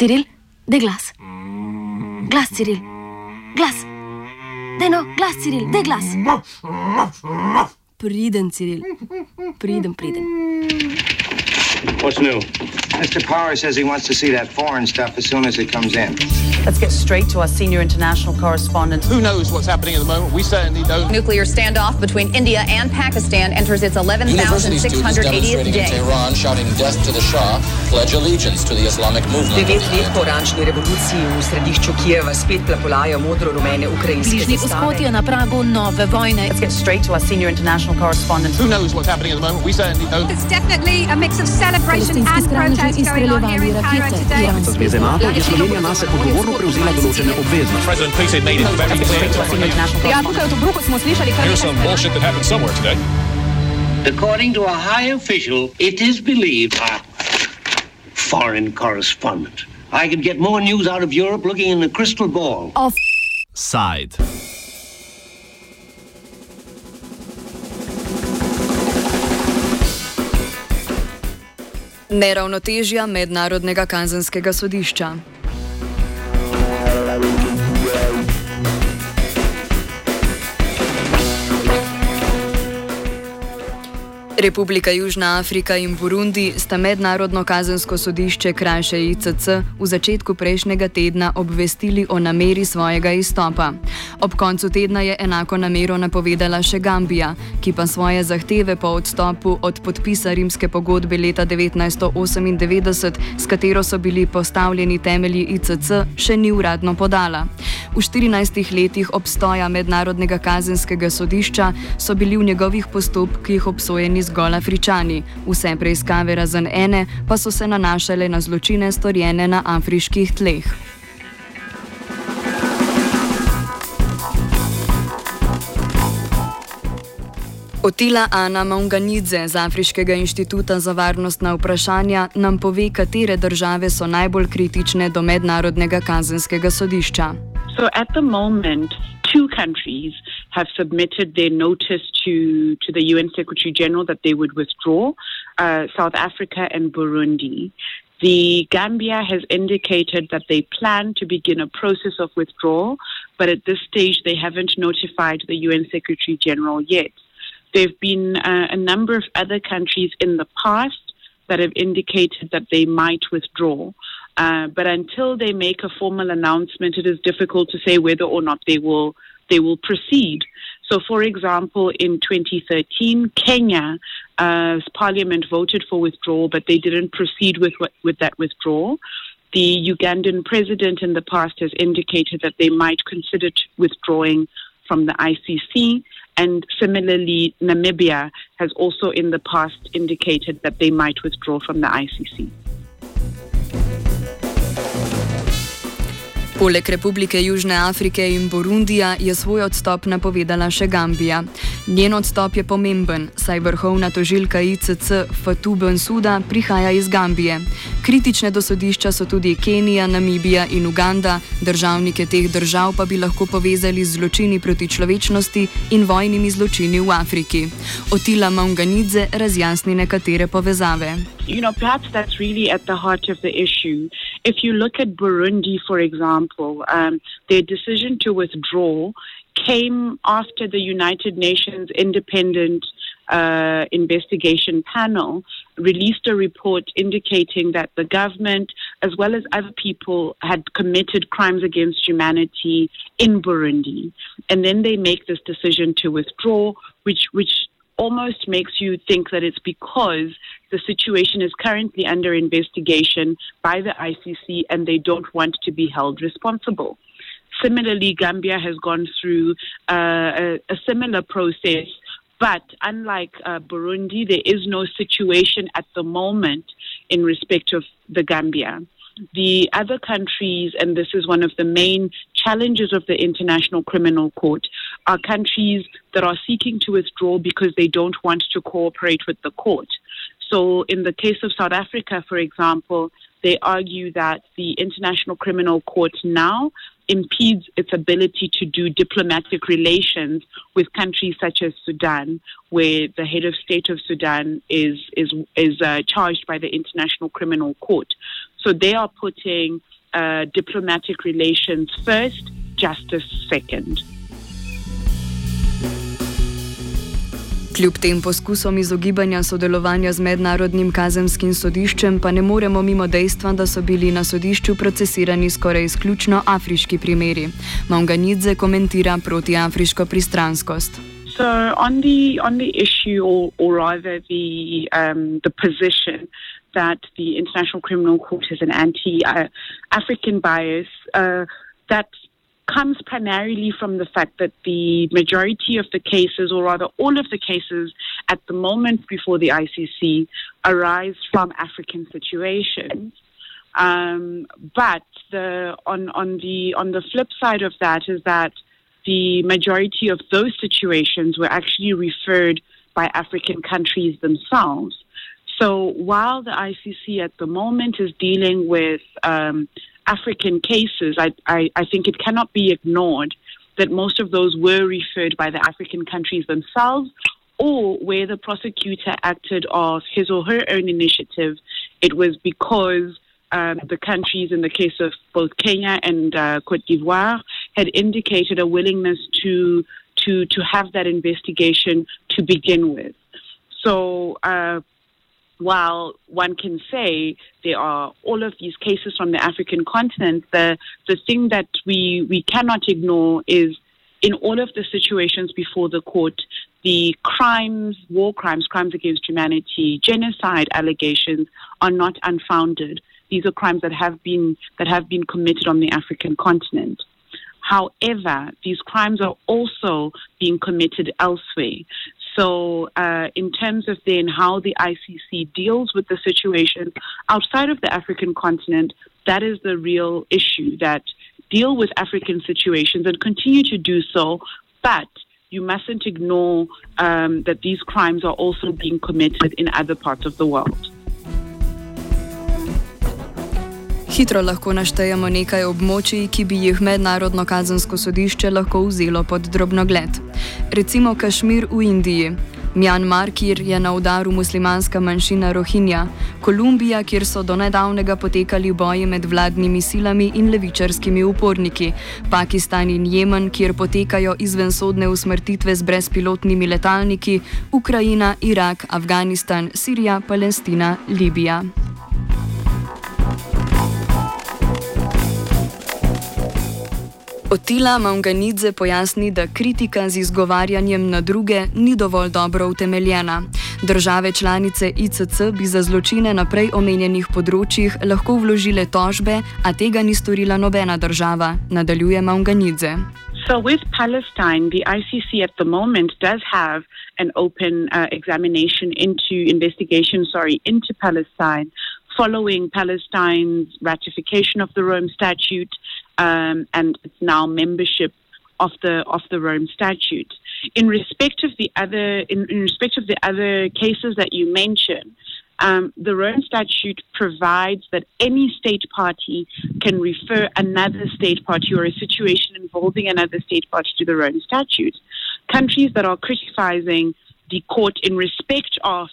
Ciril, de glas. Glas, Ciril. Glas. Deno, glas, Ciril, de glas. Priden, Ciril. Priden, priden. What's new? Mr. Power says he wants to see that foreign stuff as soon as it comes in. Let's get straight to our senior international correspondent. Who knows what's happening at the moment? We certainly don't. Nuclear standoff between India and Pakistan enters its 11,680th day. Tehran shouting death to the Shah, pledge allegiance to the Islamic movement. Devet let po oranžni revoluciji v središču Kijeva spet plapolajo modro-rumene ukrajinske Bližnji vzhod je na pragu nove vojne. Let's get straight to our senior international correspondent. Who knows what's happening at the moment? We certainly don't. It's definitely a mix of celebration and protest going on here in izstreljevali Cairo rakete. today. Iranski Zveze NATO je Slovenija nase odgovorno prevzela določene obveznosti. President Putin made it very Let's get clear. straight to our senior international Ja, tukaj v Tobruku smo slišali kar Here's some bullshit that happened somewhere today. According to a high official, it is believed. Ah, foreign correspondent. I could get more news out of Europe looking in the crystal ball. Side. Neravnotežja mednarodnega kazenskega sodišča. Republika Južna Afrika in Burundi sta mednarodno kazensko sodišče krajše ICC v začetku prejšnjega tedna obvestili o nameri svojega izstopa. Ob koncu tedna je enako namero napovedala še Gambija, ki pa svoje zahteve po odstopu od podpisa rimske pogodbe leta 1998, s katero so bili postavljeni temelji ICC, še ni uradno podala. V 14 letih obstoja mednarodnega kazenskega sodišča so bili v njegovih postopkih obsojeni zgolj Afričani, vse preiskave razen ene pa so se nanašale na zločine storjene na afriških tleh. Otila Ana Maunganidze z Afriškega inštituta za varnostna vprašanja nam pove, katere države so najbolj kritične do mednarodnega kazenskega sodišča. So at the moment, two countries have submitted their notice to, to the UN Secretary General that they would withdraw uh, South Africa and Burundi. The Gambia has indicated that they plan to begin a process of withdrawal, but at this stage they haven't notified the UN Secretary General yet. There have been uh, a number of other countries in the past that have indicated that they might withdraw. Uh, but until they make a formal announcement, it is difficult to say whether or not they will they will proceed. So, for example, in 2013, Kenya's parliament voted for withdrawal, but they didn't proceed with with that withdrawal. The Ugandan president in the past has indicated that they might consider withdrawing from the ICC. And similarly, Namibia has also in the past indicated that they might withdraw from the ICC. Poleg Republike Južne Afrike in Burundija je svoj odstop napovedala še Gambija. Njen odstop je pomemben, saj vrhovna tožilka ICC Fatou Bensouda prihaja iz Gambije. Kritične do sodišča so tudi Kenija, Namibija in Uganda, državnike teh držav pa bi lahko povezali z zločini proti človečnosti in vojnimi zločini v Afriki. Otila Maunganidze razjasni nekatere povezave. you know, perhaps that's really at the heart of the issue. If you look at Burundi, for example, um, their decision to withdraw came after the United Nations independent uh, investigation panel released a report indicating that the government, as well as other people, had committed crimes against humanity in Burundi. And then they make this decision to withdraw, which, which almost makes you think that it's because the situation is currently under investigation by the ICC and they don't want to be held responsible. Similarly, Gambia has gone through uh, a, a similar process, but unlike uh, Burundi, there is no situation at the moment in respect of the Gambia. The other countries, and this is one of the main challenges of the International Criminal Court, are countries that are seeking to withdraw because they don't want to cooperate with the court. So, in the case of South Africa, for example, they argue that the International Criminal Court now impedes its ability to do diplomatic relations with countries such as Sudan, where the head of state of Sudan is is is uh, charged by the International Criminal Court. So they are putting uh, diplomatic relations first, justice second. Kljub tem poskusom izogibanja sodelovanja z mednarodnim kazenskim sodiščem, pa ne moremo mimo dejstva, da so bili na sodišču procesirani skoraj izključno afriški primeri. Manganidze komentira protiafriško pristranskost. So on the on the issue, or, or rather the um, the position that the International Criminal Court has an anti-African uh, bias, uh, that comes primarily from the fact that the majority of the cases, or rather all of the cases at the moment before the ICC, arise from African situations. Um, but the, on, on, the, on the flip side of that is that the majority of those situations were actually referred by African countries themselves. So while the ICC at the moment is dealing with um, African cases, I, I, I think it cannot be ignored that most of those were referred by the African countries themselves or where the prosecutor acted of his or her own initiative, it was because um, the countries, in the case of both Kenya and uh, Cote d'Ivoire, had indicated a willingness to to to have that investigation to begin with. So uh, while one can say there are all of these cases from the African continent, the, the thing that we, we cannot ignore is in all of the situations before the court, the crimes, war crimes, crimes against humanity, genocide allegations are not unfounded. These are crimes that have been that have been committed on the African continent. However, these crimes are also being committed elsewhere. So, uh, in terms of then how the ICC deals with the situation outside of the African continent, that is the real issue that deal with African situations and continue to do so, but you mustn't ignore um, that these crimes are also being committed in other parts of the world. Hitro lahko naštejemo nekaj območij, ki bi jih mednarodno kazensko sodišče lahko vzelo pod drobnogled. Recimo Kašmir v Indiji, Mjanmar, kjer je na udaru muslimanska manjšina Rohinja, Kolumbija, kjer so do nedavnega potekali boji med vladnimi silami in levičarskimi uporniki, Pakistan in Jemen, kjer potekajo izvensodne usmrtitve z brezpilotnimi letalniki, Ukrajina, Irak, Afganistan, Sirija, Palestina, Libija. Otila Manganidze pojasni, da kritika z izgovarjanjem na druge ni dovolj dobro utemeljena. Države članice ICC bi za zločine na prej omenjenih področjih lahko vložile tožbe, a tega ni storila nobena država, nadaljuje Manganidze. So, with Palestine, the ICC at the moment does have an open uh, examination into investigation, sorry, into Palestine. following Palestine's ratification of the Rome Statute um, and its now membership of the of the Rome Statute. In respect of the other in, in respect of the other cases that you mentioned, um, the Rome Statute provides that any state party can refer another state party or a situation involving another state party to the Rome Statute. Countries that are criticizing the court in respect of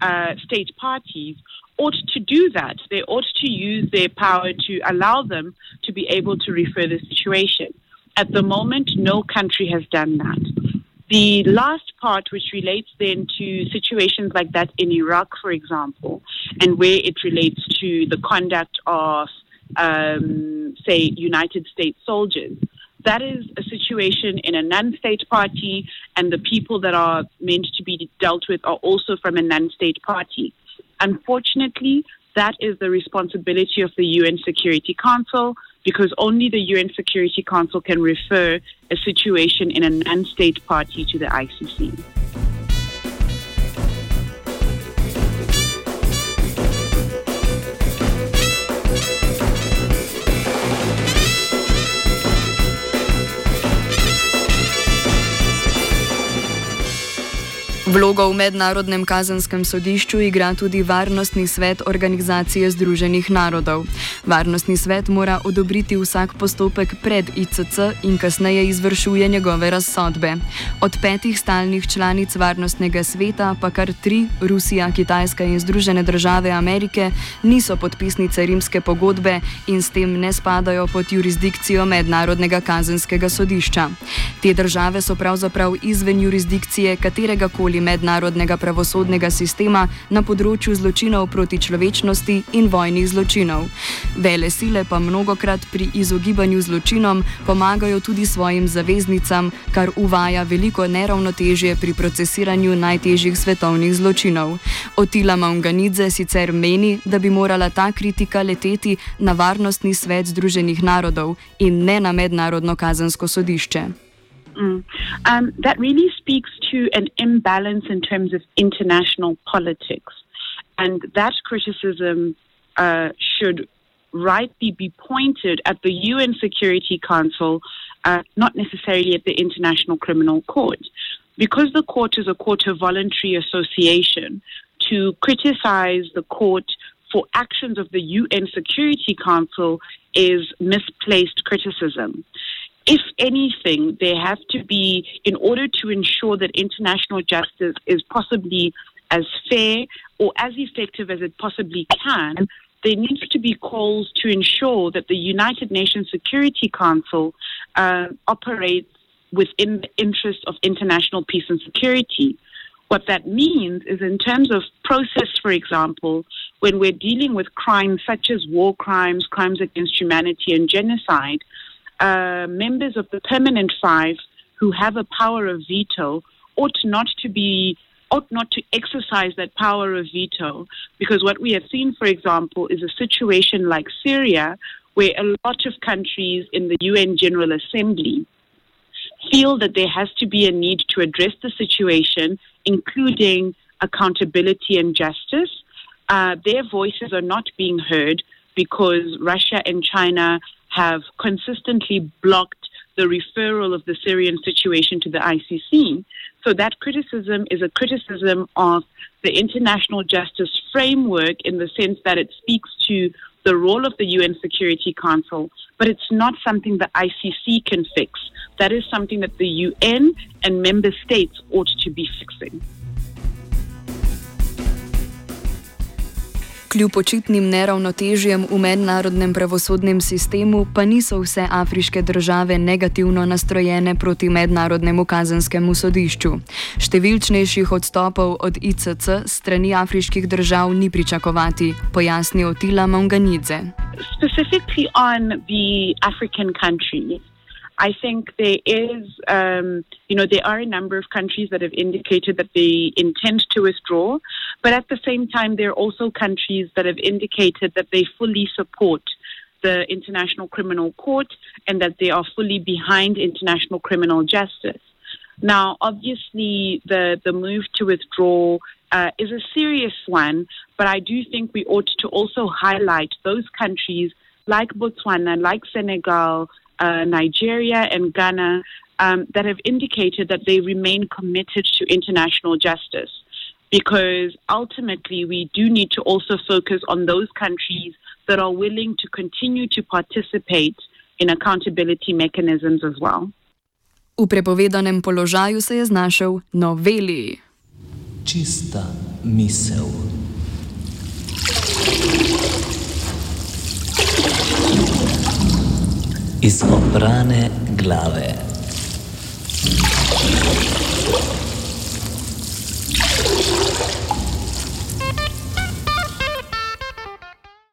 uh, state parties ought to do that. They ought to use their power to allow them to be able to refer the situation. At the moment, no country has done that. The last part, which relates then to situations like that in Iraq, for example, and where it relates to the conduct of, um, say, United States soldiers, that is a situation in a non state party, and the people that are meant to be dealt with are also from a non state party. Unfortunately, that is the responsibility of the UN Security Council because only the UN Security Council can refer a situation in a non state party to the ICC. Vlogo v mednarodnem kazenskem sodišču igra tudi Varnostni svet Organizacije Združenih narodov. Varnostni svet mora odobriti vsak postopek pred ICC in kasneje izvršuje njegove razsodbe. Od petih stalnih članic Varnostnega sveta pa kar tri, Rusija, Kitajska in Združene države Amerike, niso podpisnice rimske pogodbe in s tem ne spadajo pod jurisdikcijo mednarodnega kazenskega sodišča. Te države so pravzaprav izven jurisdikcije katerega koli ali mednarodnega pravosodnega sistema na področju zločinov proti človečnosti in vojnih zločinov. Vele sile pa mnogokrat pri izogibanju zločinom pomagajo tudi svojim zaveznicam, kar uvaja veliko neravnotežje pri procesiranju najtežjih svetovnih zločinov. Otila Maunganidze sicer meni, da bi morala ta kritika leteti na Varnostni svet Združenih narodov in ne na Mednarodno kazensko sodišče. Mm. Um, that really speaks to an imbalance in terms of international politics. And that criticism uh, should rightly be pointed at the UN Security Council, uh, not necessarily at the International Criminal Court. Because the court is a court of voluntary association, to criticize the court for actions of the UN Security Council is misplaced criticism if anything, there have to be, in order to ensure that international justice is possibly as fair or as effective as it possibly can, there needs to be calls to ensure that the United Nations Security Council uh, operates within the interest of international peace and security. What that means is, in terms of process, for example, when we're dealing with crimes such as war crimes, crimes against humanity, and genocide, uh, members of the permanent five who have a power of veto ought not to be ought not to exercise that power of veto. Because what we have seen for example is a situation like Syria where a lot of countries in the UN General Assembly feel that there has to be a need to address the situation including accountability and justice. Uh, their voices are not being heard because Russia and China have consistently blocked the referral of the Syrian situation to the ICC. So that criticism is a criticism of the international justice framework in the sense that it speaks to the role of the UN Security Council, but it's not something the ICC can fix. That is something that the UN and member states ought to be fixing. Kljub očitnim neravnotežjem v mednarodnem pravosodnem sistemu, pa niso vse afriške države negativno nastrojene proti mednarodnemu kazenskemu sodišču. Številčnejših odstopov od ICC strani afriških držav ni pričakovati, pojasni Otila Monganidze. Specifically on the African countries. I think there is, um, you know, there are a number of countries that have indicated that they intend to withdraw, but at the same time, there are also countries that have indicated that they fully support the International Criminal Court and that they are fully behind international criminal justice. Now, obviously, the, the move to withdraw uh, is a serious one, but I do think we ought to also highlight those countries like Botswana, like Senegal, uh, Nigeria and Ghana um, that have indicated that they remain committed to international justice. Because ultimately, we do need to also focus on those countries that are willing to continue to participate in accountability mechanisms as well. V prepovedanem položaju se je znašel noveli. Čista misel. iz oprane glave.